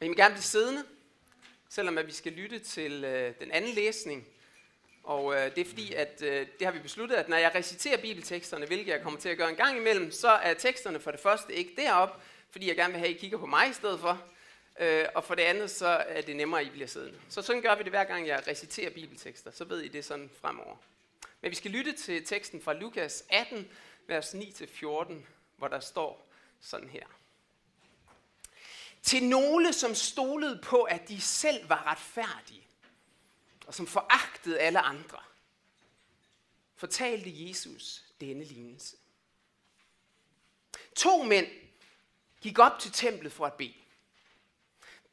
Men I må gerne blive siddende, selvom at vi skal lytte til øh, den anden læsning. Og øh, det er fordi, at øh, det har vi besluttet, at når jeg reciterer bibelteksterne, hvilket jeg kommer til at gøre en gang imellem, så er teksterne for det første ikke derop, fordi jeg gerne vil have, at I kigger på mig i stedet for. Øh, og for det andet, så er det nemmere, at I bliver siddende. Så sådan gør vi det hver gang, jeg reciterer bibeltekster. Så ved I det sådan fremover. Men vi skal lytte til teksten fra Lukas 18, vers 9-14, hvor der står sådan her. Til nogle, som stolede på, at de selv var retfærdige, og som foragtede alle andre, fortalte Jesus denne lignelse. To mænd gik op til templet for at bede.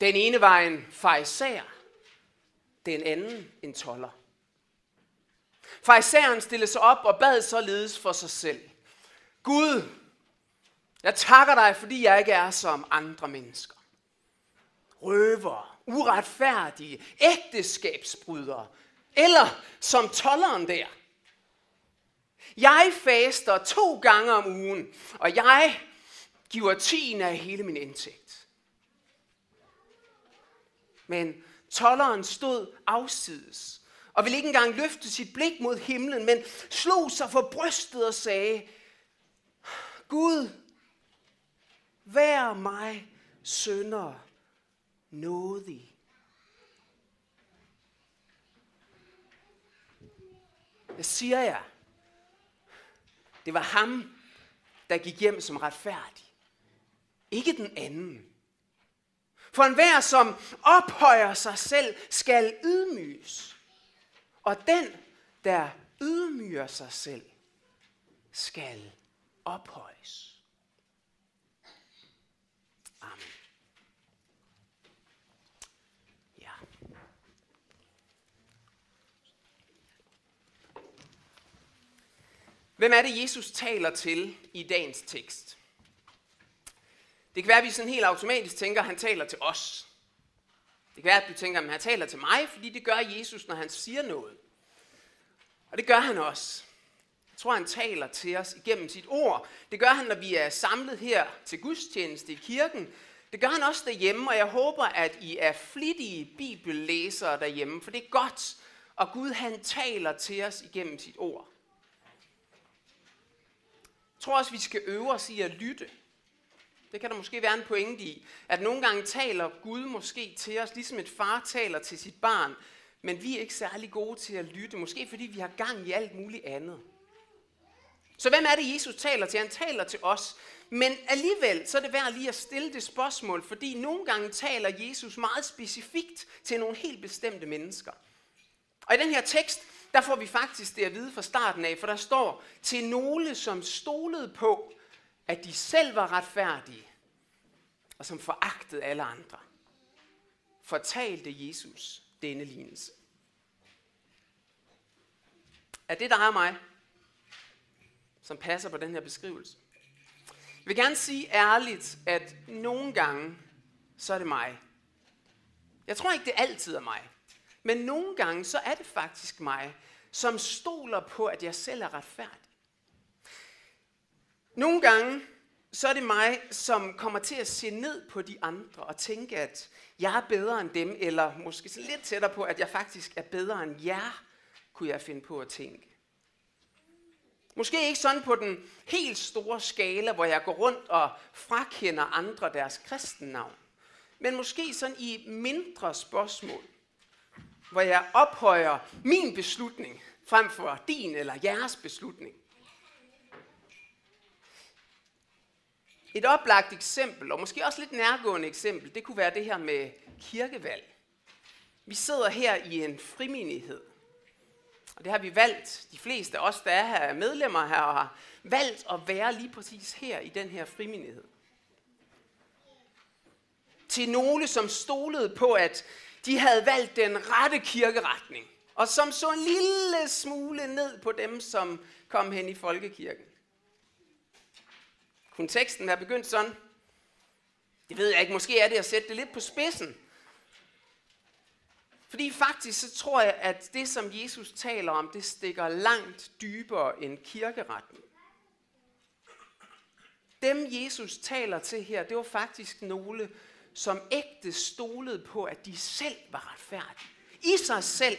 Den ene var en farisæer, den anden en toller. Farisæeren stillede sig op og bad således for sig selv. Gud, jeg takker dig, fordi jeg ikke er som andre mennesker. Røver, uretfærdige, ægteskabsbrydere, eller som tolleren der. Jeg faster to gange om ugen, og jeg giver tiende af hele min indtægt. Men tolleren stod afsides og ville ikke engang løfte sit blik mod himlen, men slog sig for brystet og sagde, Gud, vær mig sønder nådig. Hvad siger jeg? Det var ham, der gik hjem som retfærdig. Ikke den anden. For enhver, som ophøjer sig selv, skal ydmyges. Og den, der ydmyger sig selv, skal ophøjes. Amen. Hvem er det, Jesus taler til i dagens tekst? Det kan være, at vi sådan helt automatisk tænker, at han taler til os. Det kan være, at du tænker, at han taler til mig, fordi det gør Jesus, når han siger noget. Og det gør han også. Jeg tror, han taler til os igennem sit ord. Det gør han, når vi er samlet her til gudstjeneste i kirken. Det gør han også derhjemme, og jeg håber, at I er flittige bibellæsere derhjemme, for det er godt, og Gud han taler til os igennem sit ord. Jeg tror også, vi skal øve os i at lytte. Det kan der måske være en pointe i, at nogle gange taler Gud måske til os, ligesom et far taler til sit barn, men vi er ikke særlig gode til at lytte, måske fordi vi har gang i alt muligt andet. Så hvem er det, Jesus taler til? Han taler til os. Men alligevel, så er det værd lige at stille det spørgsmål, fordi nogle gange taler Jesus meget specifikt til nogle helt bestemte mennesker. Og i den her tekst, der får vi faktisk det at vide fra starten af, for der står, til nogle, som stolede på, at de selv var retfærdige, og som foragtede alle andre, fortalte Jesus denne lignelse. Er det dig og mig, som passer på den her beskrivelse? Jeg vil gerne sige ærligt, at nogle gange, så er det mig. Jeg tror ikke, det altid er mig. Men nogle gange, så er det faktisk mig, som stoler på, at jeg selv er retfærdig. Nogle gange, så er det mig, som kommer til at se ned på de andre og tænke, at jeg er bedre end dem, eller måske så lidt tættere på, at jeg faktisk er bedre end jer, kunne jeg finde på at tænke. Måske ikke sådan på den helt store skala, hvor jeg går rundt og frakender andre deres kristennavn. Men måske sådan i mindre spørgsmål, hvor jeg ophøjer min beslutning frem for din eller jeres beslutning. Et oplagt eksempel, og måske også lidt nærgående eksempel, det kunne være det her med kirkevalg. Vi sidder her i en frimindighed. Og det har vi valgt, de fleste af os, der er her, medlemmer her, og har valgt at være lige præcis her i den her frimindighed. Til nogle, som stolede på, at de havde valgt den rette kirkeretning, og som så en lille smule ned på dem, som kom hen i folkekirken. Kunne teksten have begyndt sådan? Det ved jeg ikke. Måske er det at sætte det lidt på spidsen. Fordi faktisk så tror jeg, at det, som Jesus taler om, det stikker langt dybere end kirkeretten. Dem Jesus taler til her, det var faktisk nogle, som ægte stolede på, at de selv var retfærdige. I sig selv.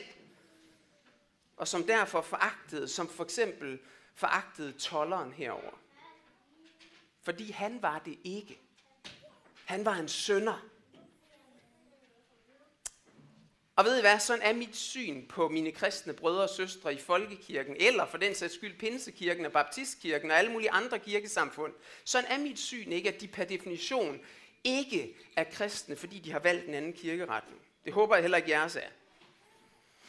Og som derfor foragtede, som for eksempel foragtede tolleren herover. Fordi han var det ikke. Han var en sønder. Og ved I hvad, sådan er mit syn på mine kristne brødre og søstre i folkekirken, eller for den sags skyld Pinsekirken og Baptistkirken og alle mulige andre kirkesamfund. Sådan er mit syn ikke, at de per definition ikke er kristne, fordi de har valgt en anden kirkeretning. Det håber jeg heller ikke jeres er.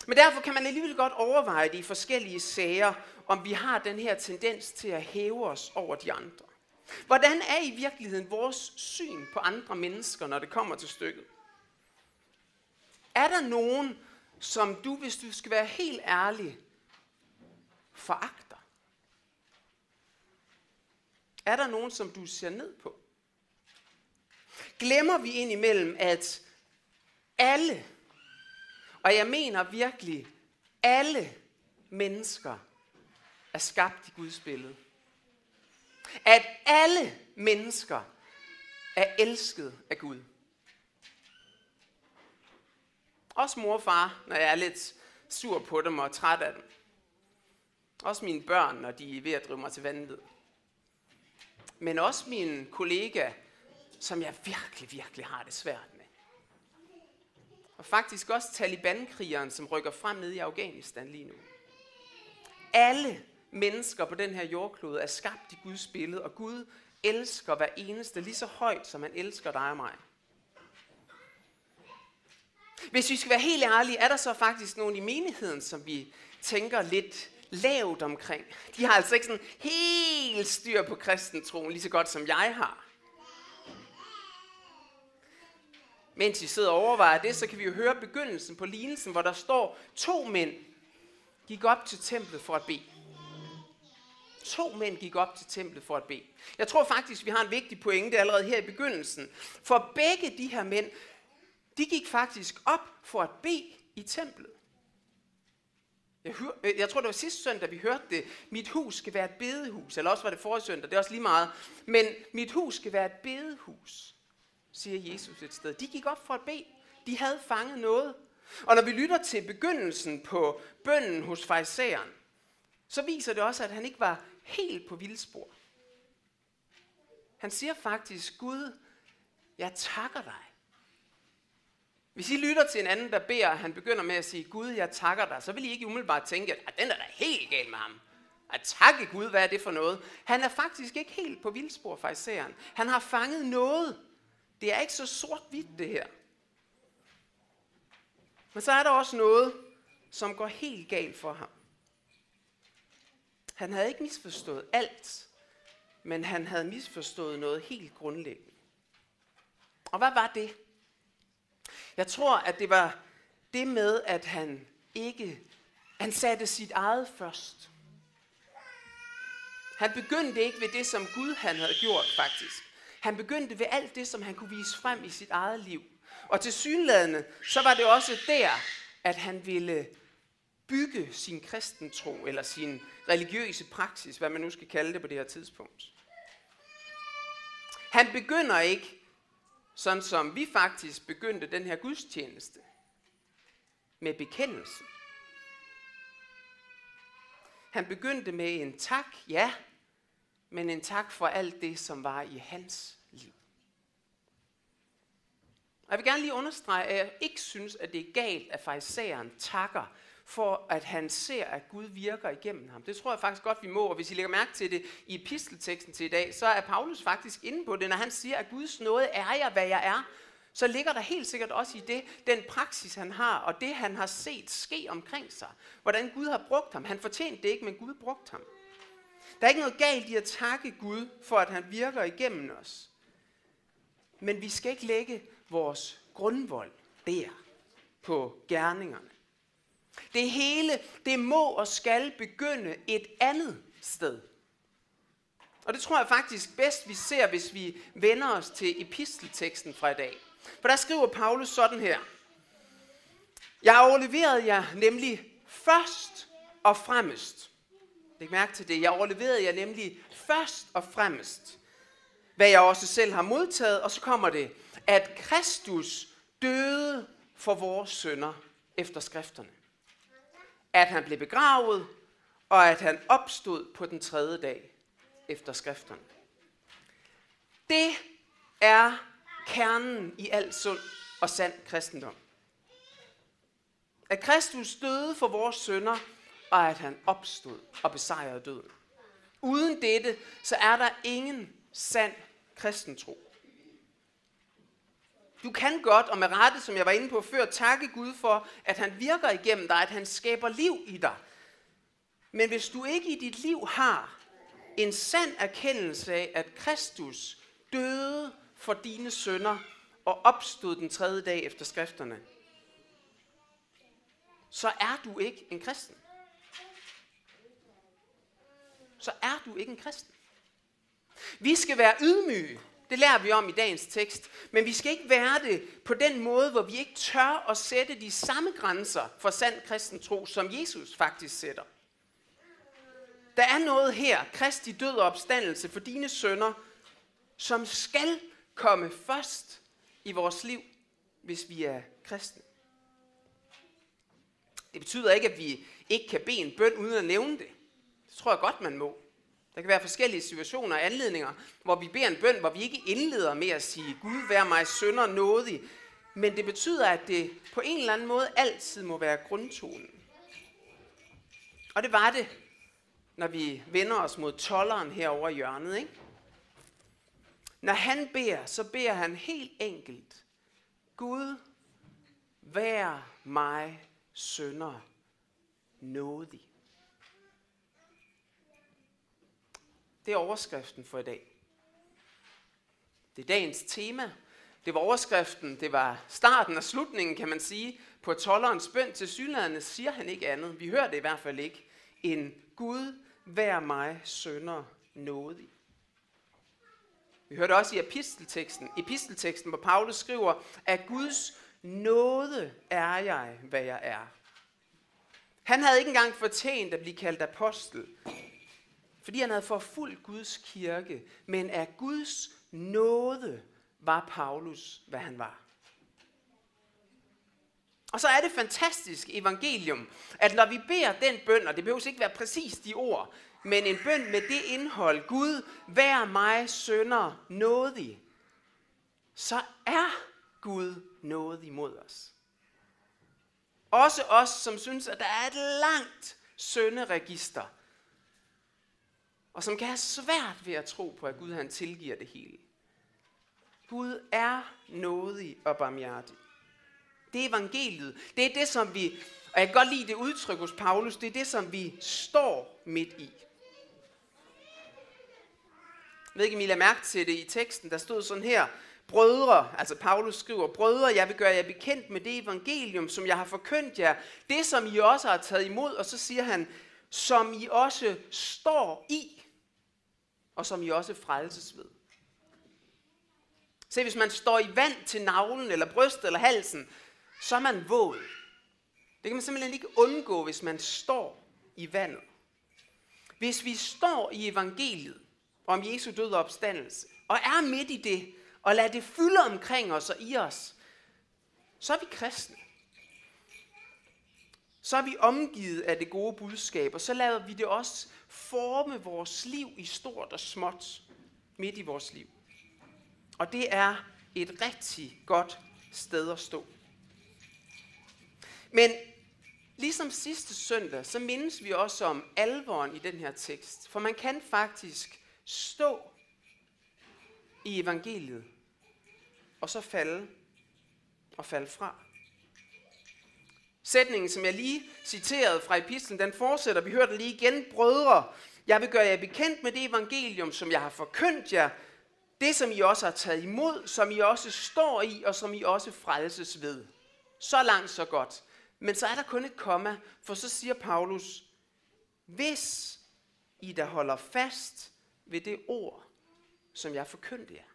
Men derfor kan man alligevel godt overveje det i forskellige sager, om vi har den her tendens til at hæve os over de andre. Hvordan er i virkeligheden vores syn på andre mennesker, når det kommer til stykket? Er der nogen, som du, hvis du skal være helt ærlig, foragter? Er der nogen, som du ser ned på? Glemmer vi indimellem, at alle, og jeg mener virkelig, alle mennesker er skabt i Guds billede. At alle mennesker er elsket af Gud. Også mor og far, når jeg er lidt sur på dem og træt af dem. Også mine børn, når de er ved at drive mig til vanvid. Men også min kollega, som jeg virkelig, virkelig har det svært med. Og faktisk også Taliban-krigeren, som rykker frem ned i Afghanistan lige nu. Alle mennesker på den her jordklode er skabt i Guds billede, og Gud elsker hver eneste lige så højt, som han elsker dig og mig. Hvis vi skal være helt ærlige, er der så faktisk nogen i menigheden, som vi tænker lidt lavt omkring. De har altså ikke sådan helt styr på kristentroen, lige så godt som jeg har. Mens vi sidder og overvejer det, så kan vi jo høre begyndelsen på lignelsen, hvor der står, to mænd gik op til templet for at bede. To mænd gik op til templet for at bede. Jeg tror faktisk, vi har en vigtig pointe allerede her i begyndelsen. For begge de her mænd, de gik faktisk op for at bede i templet. Jeg, hør, øh, jeg tror, det var sidste søndag, vi hørte det. Mit hus skal være et bedehus. Eller også var det forrige søndag, det er også lige meget. Men mit hus skal være et bedehus, siger Jesus et sted. De gik op for at bede. De havde fanget noget. Og når vi lytter til begyndelsen på bønnen hos fejseren, så viser det også, at han ikke var helt på vildspor. Han siger faktisk, Gud, jeg takker dig. Hvis I lytter til en anden, der beder, han begynder med at sige, Gud, jeg takker dig, så vil I ikke umiddelbart tænke, at den er da helt gal med ham. At takke Gud, hvad er det for noget? Han er faktisk ikke helt på vildspor, fejseren. Han har fanget noget. Det er ikke så sort-hvidt, det her. Men så er der også noget, som går helt galt for ham. Han havde ikke misforstået alt, men han havde misforstået noget helt grundlæggende. Og hvad var det? Jeg tror, at det var det med, at han ikke, han satte sit eget først. Han begyndte ikke ved det, som Gud han havde gjort faktisk. Han begyndte ved alt det, som han kunne vise frem i sit eget liv. Og til synlædende, så var det også der, at han ville bygge sin kristentro, eller sin religiøse praksis, hvad man nu skal kalde det på det her tidspunkt. Han begynder ikke sådan som vi faktisk begyndte den her gudstjeneste med bekendelsen. Han begyndte med en tak, ja, men en tak for alt det, som var i hans liv. Og jeg vil gerne lige understrege, at jeg ikke synes, at det er galt, at farisæeren takker for at han ser, at Gud virker igennem ham. Det tror jeg faktisk godt, vi må. Og hvis I lægger mærke til det i epistelteksten til i dag, så er Paulus faktisk inde på det, når han siger, at Guds nåde er jeg, hvad jeg er. Så ligger der helt sikkert også i det, den praksis han har, og det han har set ske omkring sig. Hvordan Gud har brugt ham. Han fortjente det ikke, men Gud brugte ham. Der er ikke noget galt i at takke Gud for, at han virker igennem os. Men vi skal ikke lægge vores grundvold der på gerningerne. Det hele, det må og skal begynde et andet sted. Og det tror jeg faktisk bedst, vi ser, hvis vi vender os til epistelteksten fra i dag. For der skriver Paulus sådan her. Jeg overleverede jer nemlig først og fremmest. Læg mærke til det. Jeg overleverede jer nemlig først og fremmest, hvad jeg også selv har modtaget, og så kommer det, at Kristus døde for vores sønder efter skrifterne. At han blev begravet, og at han opstod på den tredje dag efter skrifterne. Det er kernen i al sund og sand kristendom. At Kristus døde for vores sønder, og at han opstod og besejrede døden. Uden dette, så er der ingen sand kristentro. Du kan godt, og med rette, som jeg var inde på før, takke Gud for, at han virker igennem dig, at han skaber liv i dig. Men hvis du ikke i dit liv har en sand erkendelse af, at Kristus døde for dine sønder og opstod den tredje dag efter skrifterne, så er du ikke en kristen. Så er du ikke en kristen. Vi skal være ydmyge. Det lærer vi om i dagens tekst. Men vi skal ikke være det på den måde, hvor vi ikke tør at sætte de samme grænser for sand kristen tro, som Jesus faktisk sætter. Der er noget her, Kristi død og opstandelse for dine sønner, som skal komme først i vores liv, hvis vi er kristne. Det betyder ikke, at vi ikke kan bede en bøn uden at nævne det. Det tror jeg godt, man må. Der kan være forskellige situationer og anledninger, hvor vi beder en bøn, hvor vi ikke indleder med at sige, Gud vær mig sønder nådig. Men det betyder, at det på en eller anden måde altid må være grundtonen. Og det var det, når vi vender os mod tolleren herover i hjørnet. Ikke? Når han beder, så beder han helt enkelt, Gud, vær mig sønder nådig. Det er overskriften for i dag. Det er dagens tema. Det var overskriften, det var starten og slutningen, kan man sige, på tollerens bøn til synlæderne, siger han ikke andet. Vi hører det i hvert fald ikke. En Gud, vær mig sønder nådig. Vi hørte også i epistelteksten, epistelteksten, hvor Paulus skriver, at Guds nåde er jeg, hvad jeg er. Han havde ikke engang fortjent at blive kaldt apostel, fordi han havde forfulgt Guds kirke, men af Guds nåde var Paulus, hvad han var. Og så er det fantastisk evangelium, at når vi beder den bøn, og det behøver ikke være præcis de ord, men en bøn med det indhold, Gud, vær mig sønder nådig, så er Gud noget imod os. Også os, som synes, at der er et langt sønderegister, og som kan have svært ved at tro på, at Gud han tilgiver det hele. Gud er nådig og barmhjertig. Det er evangeliet. Det er det, som vi, og jeg kan godt lide det udtryk hos Paulus, det er det, som vi står midt i. Jeg ved ikke, om I lader mærke til det i teksten, der stod sådan her, Brødre, altså Paulus skriver, brødre, jeg vil gøre jer bekendt med det evangelium, som jeg har forkyndt jer, det som I også har taget imod, og så siger han, som I også står i, og som I også frelses ved. Se, hvis man står i vand til navlen, eller brystet, eller halsen, så er man våd. Det kan man simpelthen ikke undgå, hvis man står i vandet. Hvis vi står i evangeliet om Jesu død og opstandelse, og er midt i det, og lader det fylde omkring os og i os, så er vi kristne. Så er vi omgivet af det gode budskab, og så lader vi det også forme vores liv i stort og småt midt i vores liv. Og det er et rigtig godt sted at stå. Men ligesom sidste søndag, så mindes vi også om alvoren i den her tekst. For man kan faktisk stå i evangeliet, og så falde og falde fra. Sætningen, som jeg lige citerede fra epistlen, den fortsætter. Vi hørte lige igen. Brødre, jeg vil gøre jer bekendt med det evangelium, som jeg har forkyndt jer. Det, som I også har taget imod, som I også står i, og som I også frelses ved. Så langt, så godt. Men så er der kun et komma, for så siger Paulus, hvis I der holder fast ved det ord, som jeg forkyndte jer.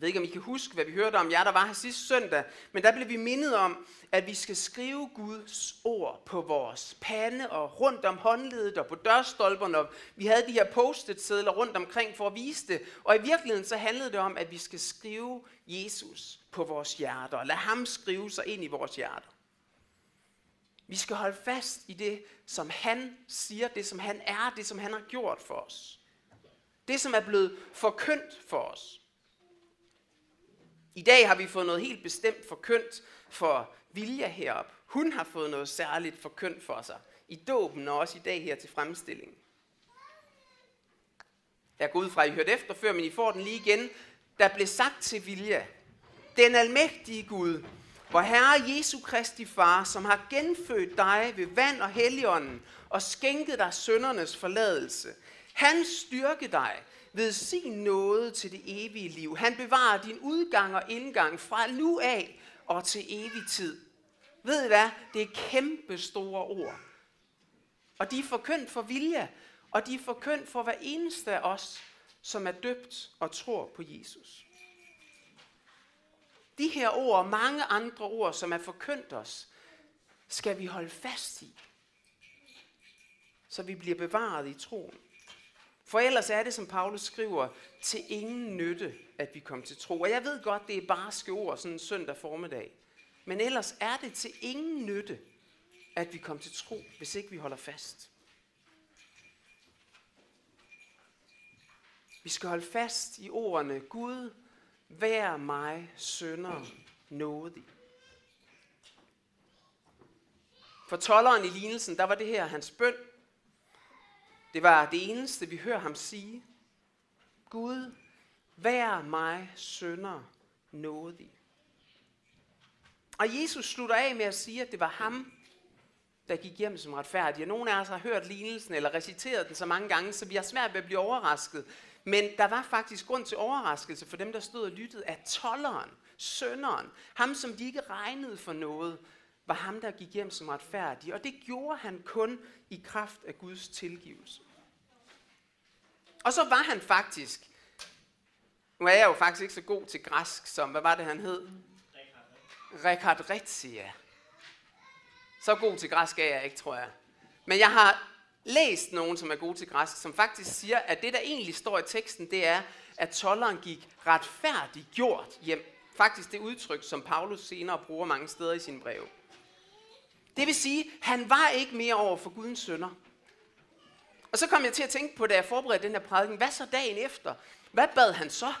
Jeg ved ikke, om I kan huske, hvad vi hørte om jer, der var her sidste søndag, men der blev vi mindet om, at vi skal skrive Guds ord på vores pande og rundt om håndledet og på dørstolperne. Og vi havde de her post-it-sedler rundt omkring for at vise det. Og i virkeligheden så handlede det om, at vi skal skrive Jesus på vores hjerter og lade ham skrive sig ind i vores hjerter. Vi skal holde fast i det, som han siger, det som han er, det som han har gjort for os. Det, som er blevet forkyndt for os. I dag har vi fået noget helt bestemt forkyndt for Vilja herop. Hun har fået noget særligt forkyndt for sig. I dåben og også i dag her til fremstillingen. Jeg går ud fra, at I hørte efter før, men I får den lige igen. Der blev sagt til Vilja, den almægtige Gud, hvor Herre Jesu Kristi Far, som har genfødt dig ved vand og helligånden og skænket dig søndernes forladelse, han styrke dig ved sin nåde til det evige liv. Han bevarer din udgang og indgang fra nu af og til evig tid. Ved I hvad? Det er kæmpe store ord. Og de er forkyndt for vilje, og de er forkyndt for hver eneste af os, som er døbt og tror på Jesus. De her ord og mange andre ord, som er forkyndt os, skal vi holde fast i, så vi bliver bevaret i troen. For ellers er det, som Paulus skriver, til ingen nytte, at vi kommer til tro. Og jeg ved godt, det er bare ord sådan en søndag formiddag. Men ellers er det til ingen nytte, at vi kommer til tro, hvis ikke vi holder fast. Vi skal holde fast i ordene, Gud, vær mig sønder nådig. For tolleren i lignelsen, der var det her hans bøn. Det var det eneste, vi hører ham sige. Gud, vær mig sønder nådig. Og Jesus slutter af med at sige, at det var ham, der gik hjem som retfærdig. Og nogle af os har hørt lignelsen eller reciteret den så mange gange, så vi har svært ved at blive overrasket. Men der var faktisk grund til overraskelse for dem, der stod og lyttede, at tolleren, sønderen, ham som de ikke regnede for noget, var ham, der gik hjem som retfærdig. Og det gjorde han kun i kraft af Guds tilgivelse. Og så var han faktisk, nu er jeg jo faktisk ikke så god til græsk, som, hvad var det han hed? Richard Ritzia. Så god til græsk er jeg ikke, tror jeg. Men jeg har læst nogen, som er gode til græsk, som faktisk siger, at det, der egentlig står i teksten, det er, at tolleren gik retfærdigt gjort hjem. Faktisk det udtryk, som Paulus senere bruger mange steder i sine breve. Det vil sige, han var ikke mere over for Gudens sønder. Og så kom jeg til at tænke på, da jeg forberedte den her prædiken, hvad så dagen efter? Hvad bad han så?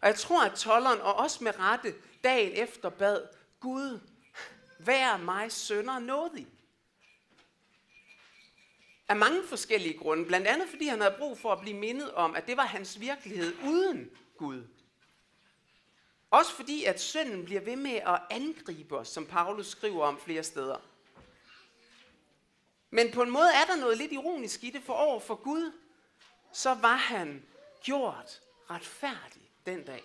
Og jeg tror, at tolleren, og også med rette, dagen efter bad, Gud, vær mig sønder nådig. Af mange forskellige grunde. Blandt andet fordi han havde brug for at blive mindet om, at det var hans virkelighed uden Gud. Også fordi, at synden bliver ved med at angribe os, som Paulus skriver om flere steder. Men på en måde er der noget lidt ironisk i det, for over for Gud, så var han gjort retfærdig den dag.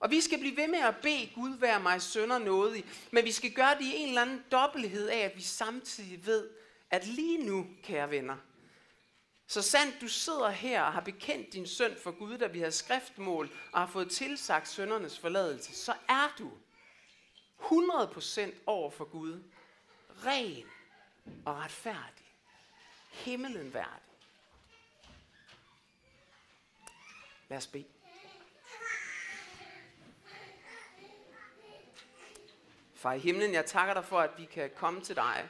Og vi skal blive ved med at bede Gud være mig sønder nådig, men vi skal gøre det i en eller anden dobbelthed af, at vi samtidig ved, at lige nu, kære venner, så sandt du sidder her og har bekendt din søn for Gud, da vi har skriftmål og har fået tilsagt søndernes forladelse, så er du 100% over for Gud ren og retfærdig. Himmelen værdig. Lad os bede. Far i himlen, jeg takker dig for, at vi kan komme til dig.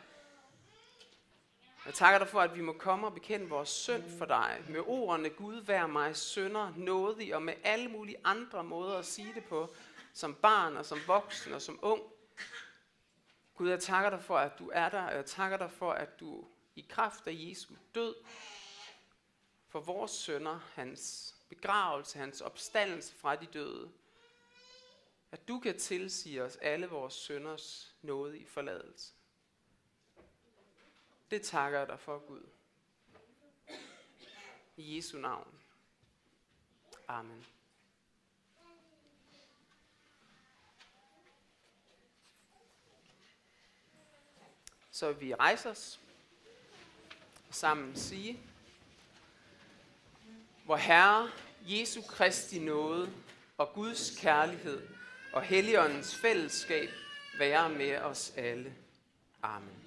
Jeg takker dig for, at vi må komme og bekende vores synd for dig. Med ordene, Gud vær mig sønder, nådig og med alle mulige andre måder at sige det på. Som barn og som voksen og som ung. Gud, jeg takker dig for, at du er der, og jeg takker dig for, at du i kraft af Jesu død, for vores sønder, hans begravelse, hans opstandelse fra de døde, at du kan tilsige os alle vores sønders nåde i forladelse. Det takker jeg dig for, Gud. I Jesu navn. Amen. Så vi rejser os og sammen sige, hvor Herre Jesu Kristi nåde og Guds kærlighed og Helligåndens fællesskab være med os alle. Amen.